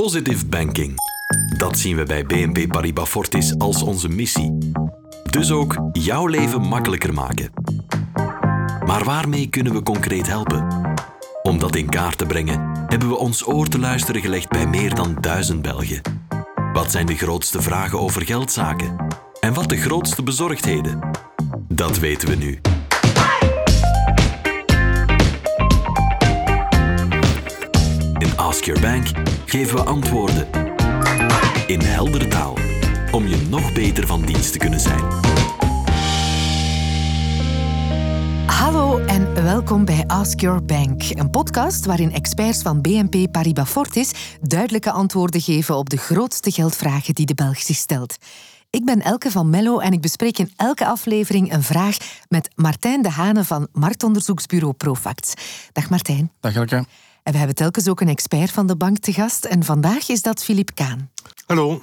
Positive banking. Dat zien we bij BNP Paribas Fortis als onze missie. Dus ook jouw leven makkelijker maken. Maar waarmee kunnen we concreet helpen? Om dat in kaart te brengen, hebben we ons oor te luisteren gelegd bij meer dan duizend Belgen. Wat zijn de grootste vragen over geldzaken? En wat de grootste bezorgdheden? Dat weten we nu. Ask Your Bank geven we antwoorden in heldere taal om je nog beter van dienst te kunnen zijn. Hallo en welkom bij Ask Your Bank, een podcast waarin experts van BNP Paribas Fortis duidelijke antwoorden geven op de grootste geldvragen die de Belg zich stelt. Ik ben Elke van Mello en ik bespreek in elke aflevering een vraag met Martijn de Hane van marktonderzoeksbureau Profact. Dag Martijn. Dag Elke. En we hebben telkens ook een expert van de bank te gast en vandaag is dat Filip Kaan. Hallo.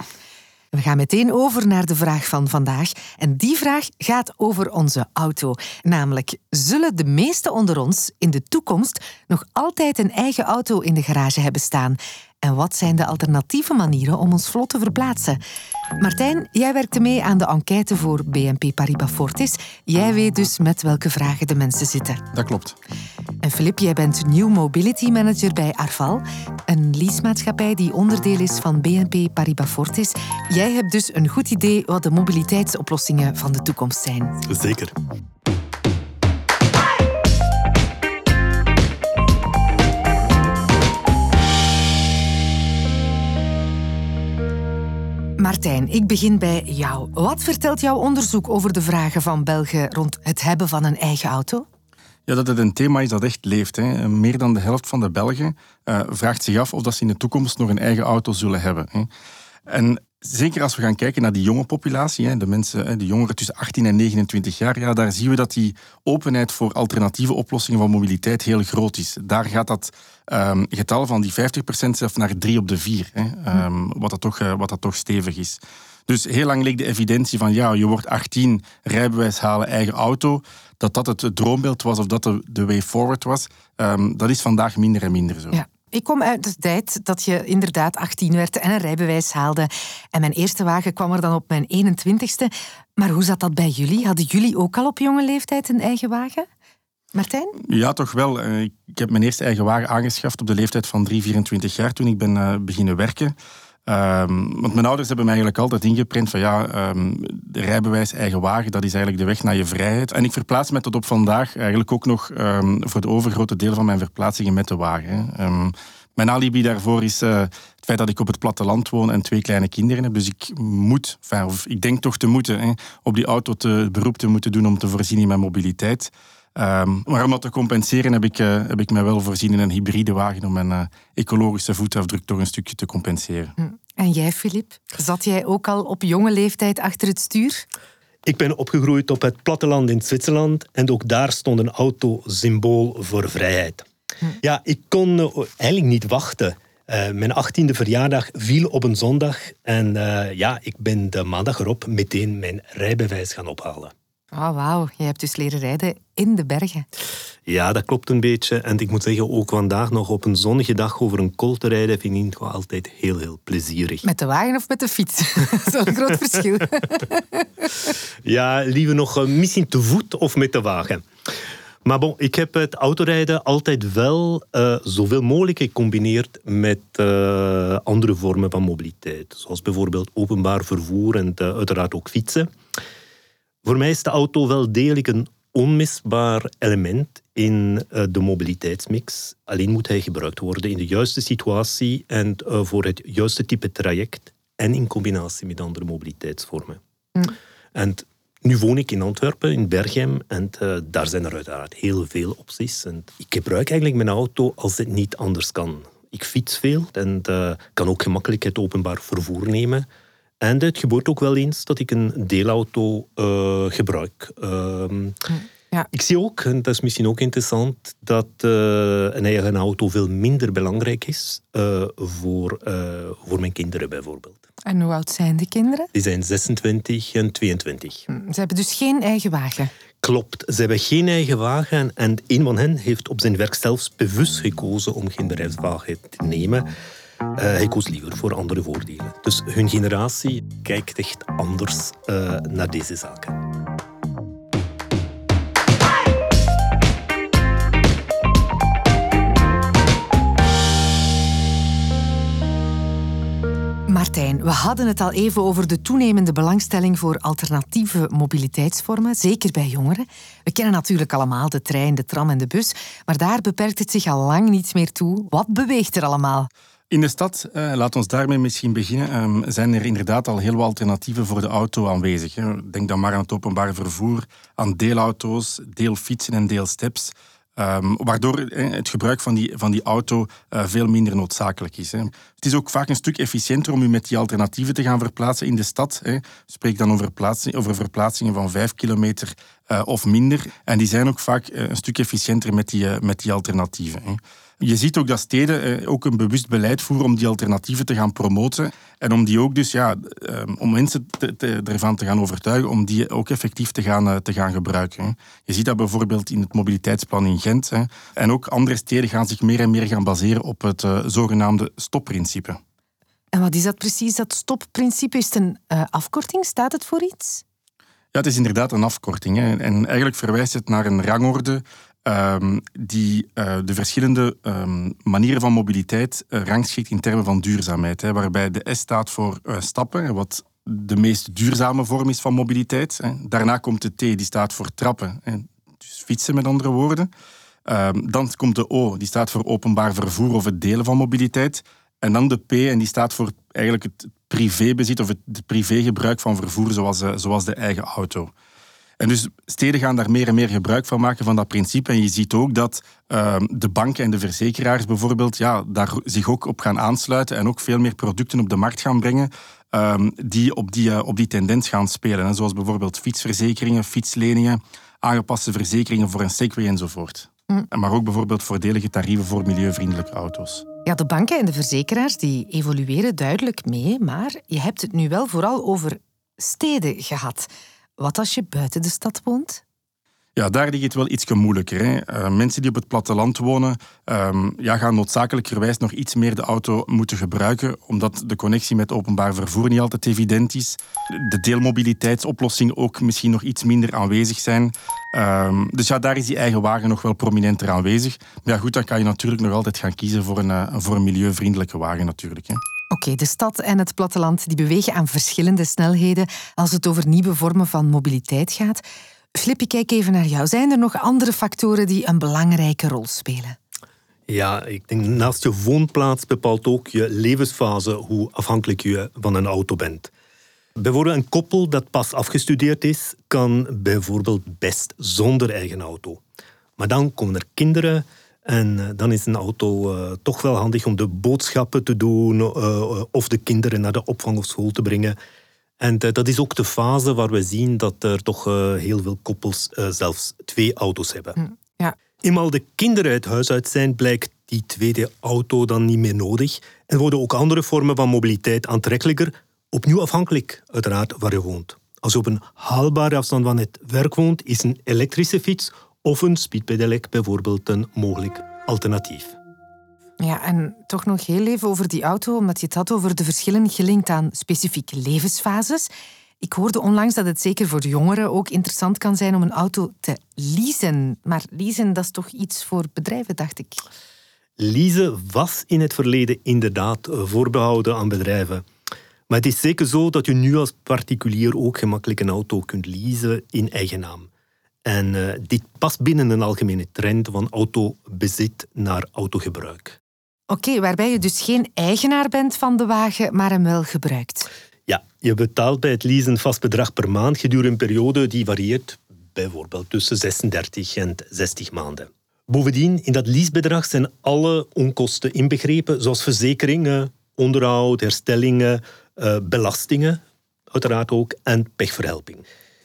We gaan meteen over naar de vraag van vandaag. En die vraag gaat over onze auto. Namelijk, zullen de meesten onder ons in de toekomst nog altijd een eigen auto in de garage hebben staan? En wat zijn de alternatieve manieren om ons vlot te verplaatsen? Martijn, jij werkte mee aan de enquête voor BNP Paribas Fortis. Jij weet dus met welke vragen de mensen zitten. Dat klopt. En Filip, jij bent New Mobility Manager bij Arval, een leasemaatschappij die onderdeel is van BNP Paribas Fortis. Jij hebt dus een goed idee wat de mobiliteitsoplossingen van de toekomst zijn. Zeker. Martijn, ik begin bij jou. Wat vertelt jouw onderzoek over de vragen van Belgen rond het hebben van een eigen auto? Ja, dat het een thema is dat echt leeft. Hè. Meer dan de helft van de Belgen uh, vraagt zich af of dat ze in de toekomst nog een eigen auto zullen hebben. Hè. En zeker als we gaan kijken naar die jonge populatie, de mensen, de jongeren tussen 18 en 29 jaar, ja, daar zien we dat die openheid voor alternatieve oplossingen van mobiliteit heel groot is. Daar gaat dat um, getal van die 50% zelfs naar 3 op de 4, hè, um, wat, dat toch, uh, wat dat toch stevig is. Dus heel lang leek de evidentie van ja, je wordt 18, rijbewijs halen, eigen auto, dat dat het droombeeld was of dat de, de way forward was. Um, dat is vandaag minder en minder zo. Ik kom uit de tijd dat je inderdaad 18 werd en een rijbewijs haalde. En mijn eerste wagen kwam er dan op mijn 21ste. Maar hoe zat dat bij jullie? Hadden jullie ook al op jonge leeftijd een eigen wagen? Martijn? Ja, toch wel. Ik heb mijn eerste eigen wagen aangeschaft op de leeftijd van 3, 24 jaar toen ik ben beginnen werken. Um, want mijn ouders hebben mij eigenlijk altijd ingeprint van ja, de rijbewijs, eigen wagen, dat is eigenlijk de weg naar je vrijheid. En ik verplaats me tot op vandaag eigenlijk ook nog um, voor de overgrote deel van mijn verplaatsingen met de wagen. mijn alibi daarvoor is uh, het feit dat ik op het platteland woon en twee kleine kinderen heb. Dus ik moet, of ik denk toch te moeten, hè, op die auto te beroep te moeten doen om te voorzien in mijn mobiliteit. Um, maar om dat te compenseren heb ik, uh, heb ik mij wel voorzien in een hybride wagen om mijn uh, ecologische voetafdruk toch een stukje te compenseren. Hm. En jij, Filip? Zat jij ook al op jonge leeftijd achter het stuur? Ik ben opgegroeid op het platteland in Zwitserland en ook daar stond een auto symbool voor vrijheid. Hm. Ja, ik kon uh, eigenlijk niet wachten. mijn achttiende verjaardag viel op een zondag en ja, ik ben de maandag erop meteen mijn rijbewijs gaan ophalen. Oh, wauw. Je hebt dus leren rijden in de bergen. Ja, dat klopt een beetje. En ik moet zeggen, ook vandaag nog op een zonnige dag over een kool te rijden, vind ik altijd heel, heel plezierig. Met de wagen of met de fiets? Zo'n groot verschil. ja, liever nog uh, misschien te voet of met de wagen. Maar bon, ik heb het autorijden altijd wel uh, zoveel mogelijk gecombineerd met uh, andere vormen van mobiliteit. Zoals bijvoorbeeld openbaar vervoer en uiteraard ook fietsen. Voor mij is de auto wel degelijk een onmisbaar element in uh, de mobiliteitsmix. Alleen moet hij gebruikt worden in de juiste situatie en uh, voor het juiste type traject en in combinatie met andere mobiliteitsvormen. Mm. En nu woon ik in Antwerpen, in Berghem, en uh, daar zijn er uiteraard heel veel opties. En ik gebruik eigenlijk mijn auto als het niet anders kan. Ik fiets veel en kan ook gemakkelijk het openbaar vervoer nemen. En het gebeurt ook wel eens dat ik een deelauto uh, gebruik. Uh, ja. Ik zie ook, en dat is misschien ook interessant, dat uh, een eigen auto veel minder belangrijk is uh, voor, voor mijn kinderen bijvoorbeeld. En hoe oud zijn de kinderen? Die zijn 26 en 22. Hm, ze hebben dus geen eigen wagen? Klopt, ze hebben geen eigen wagen en een van hen heeft op zijn werk zelfs bewust gekozen om geen bedrijfswagen te nemen. Hij koos liever voor andere voordelen. Dus hun generatie kijkt echt anders naar deze zaken. Martijn, we hadden het al even over de toenemende belangstelling voor alternatieve mobiliteitsvormen, zeker bij jongeren. We kennen natuurlijk allemaal de trein, de tram en de bus, maar daar beperkt het zich al lang niet meer toe. Wat beweegt er allemaal? In de stad, eh, laat ons daarmee misschien beginnen, eh, zijn er inderdaad al heel wat alternatieven voor de auto aanwezig. Hè. Denk dan maar aan het openbaar vervoer, aan deelauto's, deelfietsen en deelsteps. Um, waardoor het gebruik van die, van die auto uh, veel minder noodzakelijk is. Hè. Het is ook vaak een stuk efficiënter om u met die alternatieven te gaan verplaatsen in de stad. Hè. Spreek dan over, over verplaatsingen van vijf kilometer uh, of minder. En die zijn ook vaak uh, een stuk efficiënter met die, met die alternatieven. Hè. Je ziet ook dat steden eh, ook een bewust beleid voeren om die alternatieven te gaan promoten. En om die ook dus, ja, ehm, om mensen te, ervan te gaan overtuigen om die ook effectief te gaan, eh, te gaan gebruiken. Je ziet dat bijvoorbeeld in het mobiliteitsplan in Gent. En ook andere steden gaan zich meer en meer gaan baseren op het eh, zogenaamde stopprincipe. En wat is dat precies, dat stopprincipe? Is het een afkorting? Staat het voor iets? Ja, is inderdaad een afkorting. En eigenlijk verwijst het naar een rangorde Ehm, die uh, de verschillende um, manieren van mobiliteit uh, rangschikt in termen van duurzaamheid. Hè, waarbij de S staat voor uh, stappen, wat de meest duurzame vorm is van mobiliteit. Hè. Daarna komt de T, die staat voor trappen, hè, dus fietsen met andere woorden. Um, dan komt de O, die staat voor openbaar vervoer of het delen van mobiliteit. En dan de P, en die staat voor eigenlijk het privébezit of het privégebruik van vervoer, zoals, zoals de eigen auto. En dus steden gaan daar meer en meer gebruik van maken van dat principe. En je ziet ook dat uh, de banken en de verzekeraars bijvoorbeeld ja, daar zich ook op gaan aansluiten en ook veel meer producten op de markt gaan brengen uh, die, op die uh, op die tendens gaan spelen. Hè. Zoals bijvoorbeeld fietsverzekeringen, fietsleningen, aangepaste verzekeringen voor een Segway enzovoort. Mm. Maar ook bijvoorbeeld voordelige tarieven voor milieuvriendelijke auto's. Ja, de banken en de verzekeraars die evolueren duidelijk mee, maar je hebt het nu wel vooral over steden gehad. Wat als je buiten de stad woont? Ja, daar ligt het wel iets moeilijker. Hè. Uh, mensen die op het platteland wonen, um, ja, gaan noodzakelijkerwijs nog iets meer de auto moeten gebruiken, omdat de connectie met openbaar vervoer niet altijd evident is. De deelmobiliteitsoplossingen ook misschien nog iets minder aanwezig zijn. Um, dus ja, daar is die eigen wagen nog wel prominenter aanwezig. Maar ja, goed, dan kan je natuurlijk nog altijd gaan kiezen voor een, uh, voor een milieuvriendelijke wagen natuurlijk. Hè. Oké, de stad en het platteland die bewegen aan verschillende snelheden als het over nieuwe vormen van mobiliteit gaat. Flip, kijk even naar jou. Zijn er nog andere factoren die een belangrijke rol spelen? Ja, ik denk naast je woonplaats bepaalt ook je levensfase hoe afhankelijk je van een auto bent. Bijvoorbeeld een koppel dat pas afgestudeerd is, kan bijvoorbeeld best zonder eigen auto. Maar dan komen er kinderen en eh, dan is een auto uh, toch wel handig om de boodschappen te doen uh, of de kinderen naar de opvang of school te brengen. En dat is ook de fase waar we zien dat er toch heel veel koppels zelfs twee auto's hebben. Hm, ja. Eenmaal de kinderen het huis uit zijn, blijkt die tweede auto dan niet meer nodig en worden ook andere vormen van mobiliteit aantrekkelijker, opnieuw afhankelijk uiteraard waar je woont. Als je op een haalbare afstand van het werk woont, is een elektrische fiets of een speedpedelec bijvoorbeeld een mogelijk alternatief. Ja, en toch nog heel even over die auto, omdat je het had over de verschillen gelinkt aan specifieke levensfases. Ik hoorde onlangs dat het zeker voor jongeren ook interessant kan zijn om een auto te leasen. Maar leasen, dat is toch iets voor bedrijven, dacht ik. Leasen was in het verleden inderdaad voorbehouden aan bedrijven. Maar het is zeker zo dat je nu als particulier ook gemakkelijk een auto kunt leasen in eigen naam. En uh, dit past binnen een algemene trend van autobezit naar autogebruik. Oké, waarbij je dus geen eigenaar bent van de wagen, maar hem wel gebruikt. Ja, je betaalt bij het leasen een vast bedrag per maand gedurende een periode die varieert bijvoorbeeld tussen 36 en 60 maanden. Bovendien, in dat leasebedrag zijn alle onkosten inbegrepen, zoals verzekeringen, onderhoud, herstellingen, uh, belastingen, uiteraard ook, en pechverhelping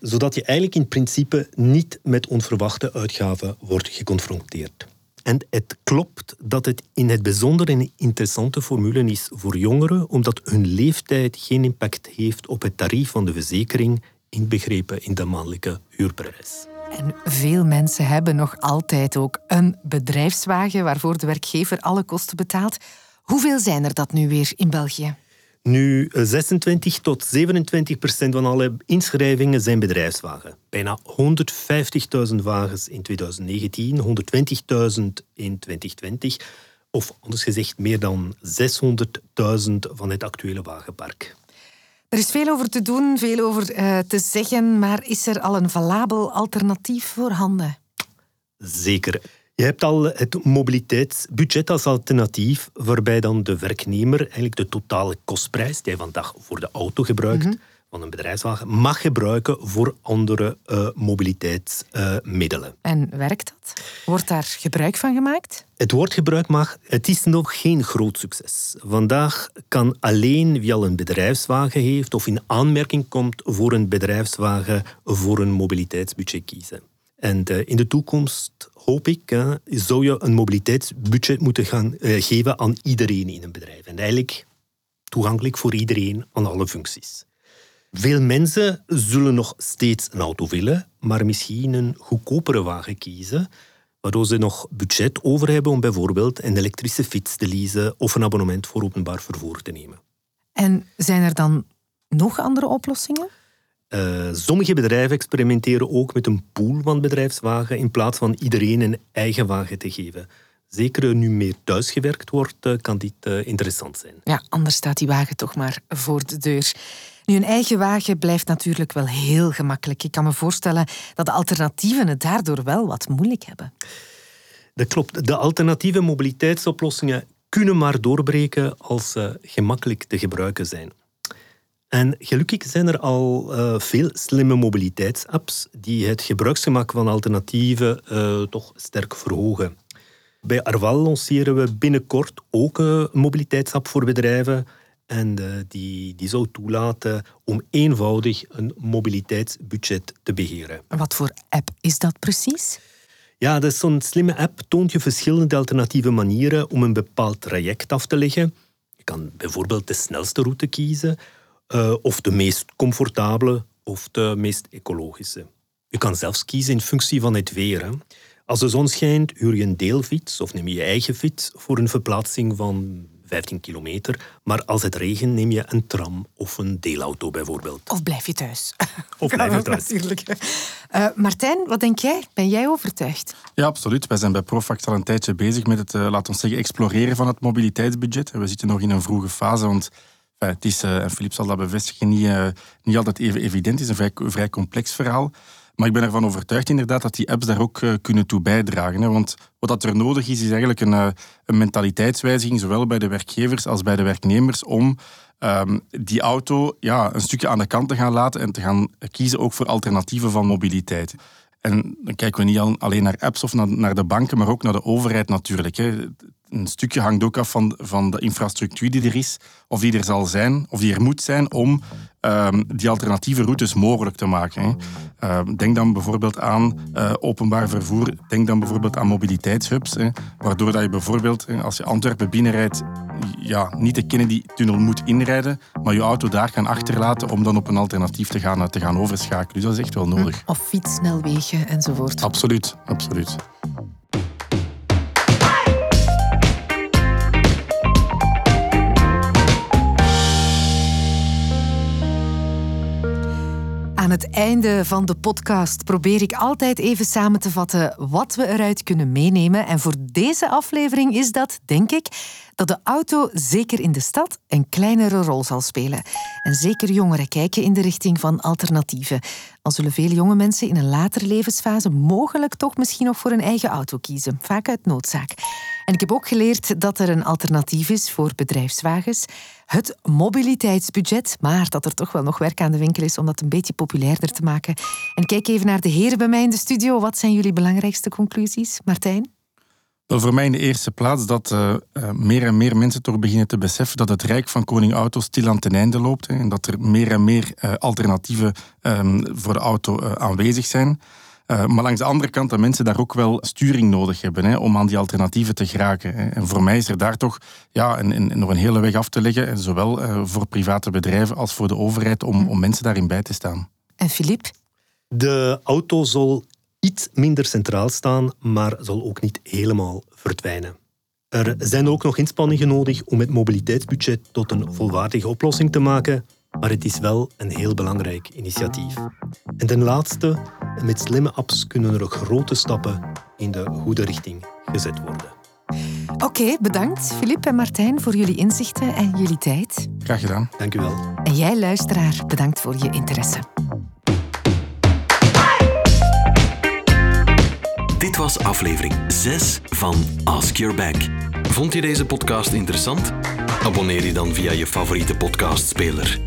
zodat je eigenlijk in principe niet met onverwachte uitgaven wordt geconfronteerd. En het klopt dat het in het bijzonder een interessante formule is voor jongeren, omdat hun leeftijd geen impact heeft op het tarief van de verzekering, inbegrepen in de maandelijke huurprijs. En veel mensen hebben nog altijd ook een bedrijfswagen waarvoor de werkgever alle kosten betaalt. Hoeveel zijn er dat nu weer in België? Nu, 26 tot 27 procent van alle inschrijvingen zijn bedrijfswagen. Bijna 150.000 wagens in 2019, 120.000 in 2020. Of anders gezegd, meer dan 600.000 van het actuele wagenpark. Er is veel over te doen, veel over uh, te zeggen, maar is er al een valabel alternatief voorhanden? Zeker. Je hebt al het mobiliteitsbudget als alternatief, waarbij dan de werknemer eigenlijk de totale kostprijs die hij vandaag voor de auto gebruikt, mhm. van een bedrijfswagen, mag gebruiken voor andere uh, mobiliteitsmiddelen. en werkt dat? Wordt daar gebruik van gemaakt? Het wordt gebruik maar het is nog geen groot succes. Vandaag kan alleen wie al een bedrijfswagen heeft of in aanmerking komt voor een bedrijfswagen voor een mobiliteitsbudget kiezen. En uh, in de toekomst hoop ik, zou je een mobiliteitsbudget moeten gaan eh, geven aan iedereen in een bedrijf. En eigenlijk toegankelijk voor iedereen aan alle functies. Veel mensen zullen nog steeds een auto willen, maar misschien een goedkopere wagen kiezen, waardoor ze nog budget over hebben om bijvoorbeeld een elektrische fiets te leasen of een abonnement voor openbaar vervoer te nemen. En zijn er dan nog andere oplossingen? Uh, sommige bedrijven experimenteren ook met een pool van bedrijfswagen in plaats van iedereen een eigen wagen te geven. Zeker nu meer thuisgewerkt wordt, eh, kan dit uh, interessant zijn. Ja, anders staat die wagen toch maar voor de deur. Nu, een eigen wagen blijft natuurlijk wel heel gemakkelijk. Ik kan me voorstellen dat de alternatieven het daardoor wel wat moeilijk hebben. Dat klopt. De alternatieve mobiliteitsoplossingen kunnen maar doorbreken als ze gemakkelijk te gebruiken zijn. En gelukkig zijn er al uh, veel slimme mobiliteitsapps die het gebruiksgemak van alternatieven uh, toch sterk verhogen. Bij Arval lanceren we binnenkort ook een mobiliteitsapp voor bedrijven. En uh, die, die zou toelaten om eenvoudig een mobiliteitsbudget te beheren. Wat voor app is dat precies? Ja, dat is zo'n slimme app toont je verschillende alternatieve manieren om een bepaald traject af te leggen. Je kan bijvoorbeeld de snelste route kiezen uh, of de meest comfortabele of de meest ecologische. Je kan zelfs kiezen in functie van het weer. Hè. Als de zon schijnt, huur je een deelfiets of neem je je eigen fiets voor een verplaatsing van 15 kilometer. Maar als het regent, neem je een tram of een deelauto bijvoorbeeld. Of blijf je thuis. Of blijf je thuis. Natuurlijk. Uh, Martijn, wat denk jij? Ben jij overtuigd? Ja, absoluut. Wij zijn bij Profact al een tijdje bezig met het, uh, laten we zeggen, exploreren van het mobiliteitsbudget. We zitten nog in een vroege fase, want het is, uh, en Philippe zal dat bevestigen, niet, uh, niet altijd even evident. Het is een vrij, vrij, complex verhaal. Maar ik ben ervan overtuigd inderdaad dat die apps daar ook kunnen toe bijdragen. Want wat dat er nodig is, is eigenlijk een, een mentaliteitswijziging, zowel bij de werkgevers als bij de werknemers, om um, die auto ja, een stukje aan de kant te gaan laten en te gaan kiezen ook voor alternatieven van mobiliteit. En dan kijken we niet alleen naar apps of naar de banken, maar ook naar de overheid natuurlijk. Een stukje hangt ook af van, van de infrastructuur die er is, of die er zal zijn, of die er moet zijn om um, die alternatieve routes mogelijk te maken. Uh, denk dan bijvoorbeeld aan uh, openbaar vervoer, denk dan bijvoorbeeld aan mobiliteitshubs, waardoor dat je bijvoorbeeld, als je Antwerpen binnenrijdt, ja, niet de Kennedy-tunnel moet inrijden, maar je auto daar kan achterlaten om dan op een alternatief te gaan, te gaan overschakelen. Dus dat is echt wel nodig. Of fietssnelwegen enzovoort. Absoluut, absoluut. Het einde van de podcast probeer ik altijd even samen te vatten wat we eruit kunnen meenemen. En voor deze aflevering is dat, denk ik, dat de auto zeker in de stad een kleinere rol zal spelen. En zeker jongeren kijken in de richting van alternatieven. Al zullen veel jonge mensen in een latere levensfase mogelijk toch misschien nog voor een eigen auto kiezen, vaak uit noodzaak. En ik heb ook geleerd dat er een alternatief is voor bedrijfswagens, het mobiliteitsbudget, maar dat er toch wel nog werk aan de winkel is om dat een beetje populairder te maken. En kijk even naar de heren bij mij in de studio. Wat zijn jullie belangrijkste conclusies, Martijn? Wel, voor mij in de eerste plaats dat uh, meer en meer mensen toch beginnen te beseffen dat het rijk van koning auto stil aan ten einde loopt. Hè, en dat er meer en meer uh, alternatieven um, voor de auto aanwezig zijn. Maar langs de andere kant dat mensen daar ook wel sturing nodig hebben hè, om aan die alternatieven te geraken. Hè. En voor mij is er daar toch ja, een, een, nog een hele weg af te leggen, zowel voor private bedrijven als voor de overheid, om, om mensen daarin bij te staan. En Filip? De auto zal iets minder centraal staan, maar zal ook niet helemaal verdwijnen. Er zijn ook nog inspanningen nodig om het mobiliteitsbudget tot een volwaardige oplossing te maken, maar het is wel een heel belangrijk initiatief. En ten laatste, met slimme apps kunnen er grote stappen in de goede richting gezet worden. Oké, bedankt Filip en Martijn voor jullie inzichten en jullie tijd. Graag gedaan. Dank u wel. En jij, luisteraar, bedankt voor je interesse. Dit was aflevering 6 van Ask Your Back. Vond je deze podcast interessant? Abonneer je dan via je favoriete podcastspeler.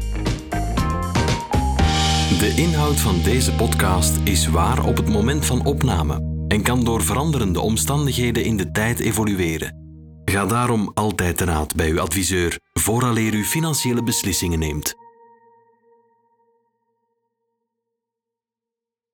De inhoud van deze podcast is waar op het moment van opname en kan door veranderende omstandigheden in de tijd evolueren. Ga daarom altijd te raad bij uw adviseur vooraleer u financiële beslissingen neemt.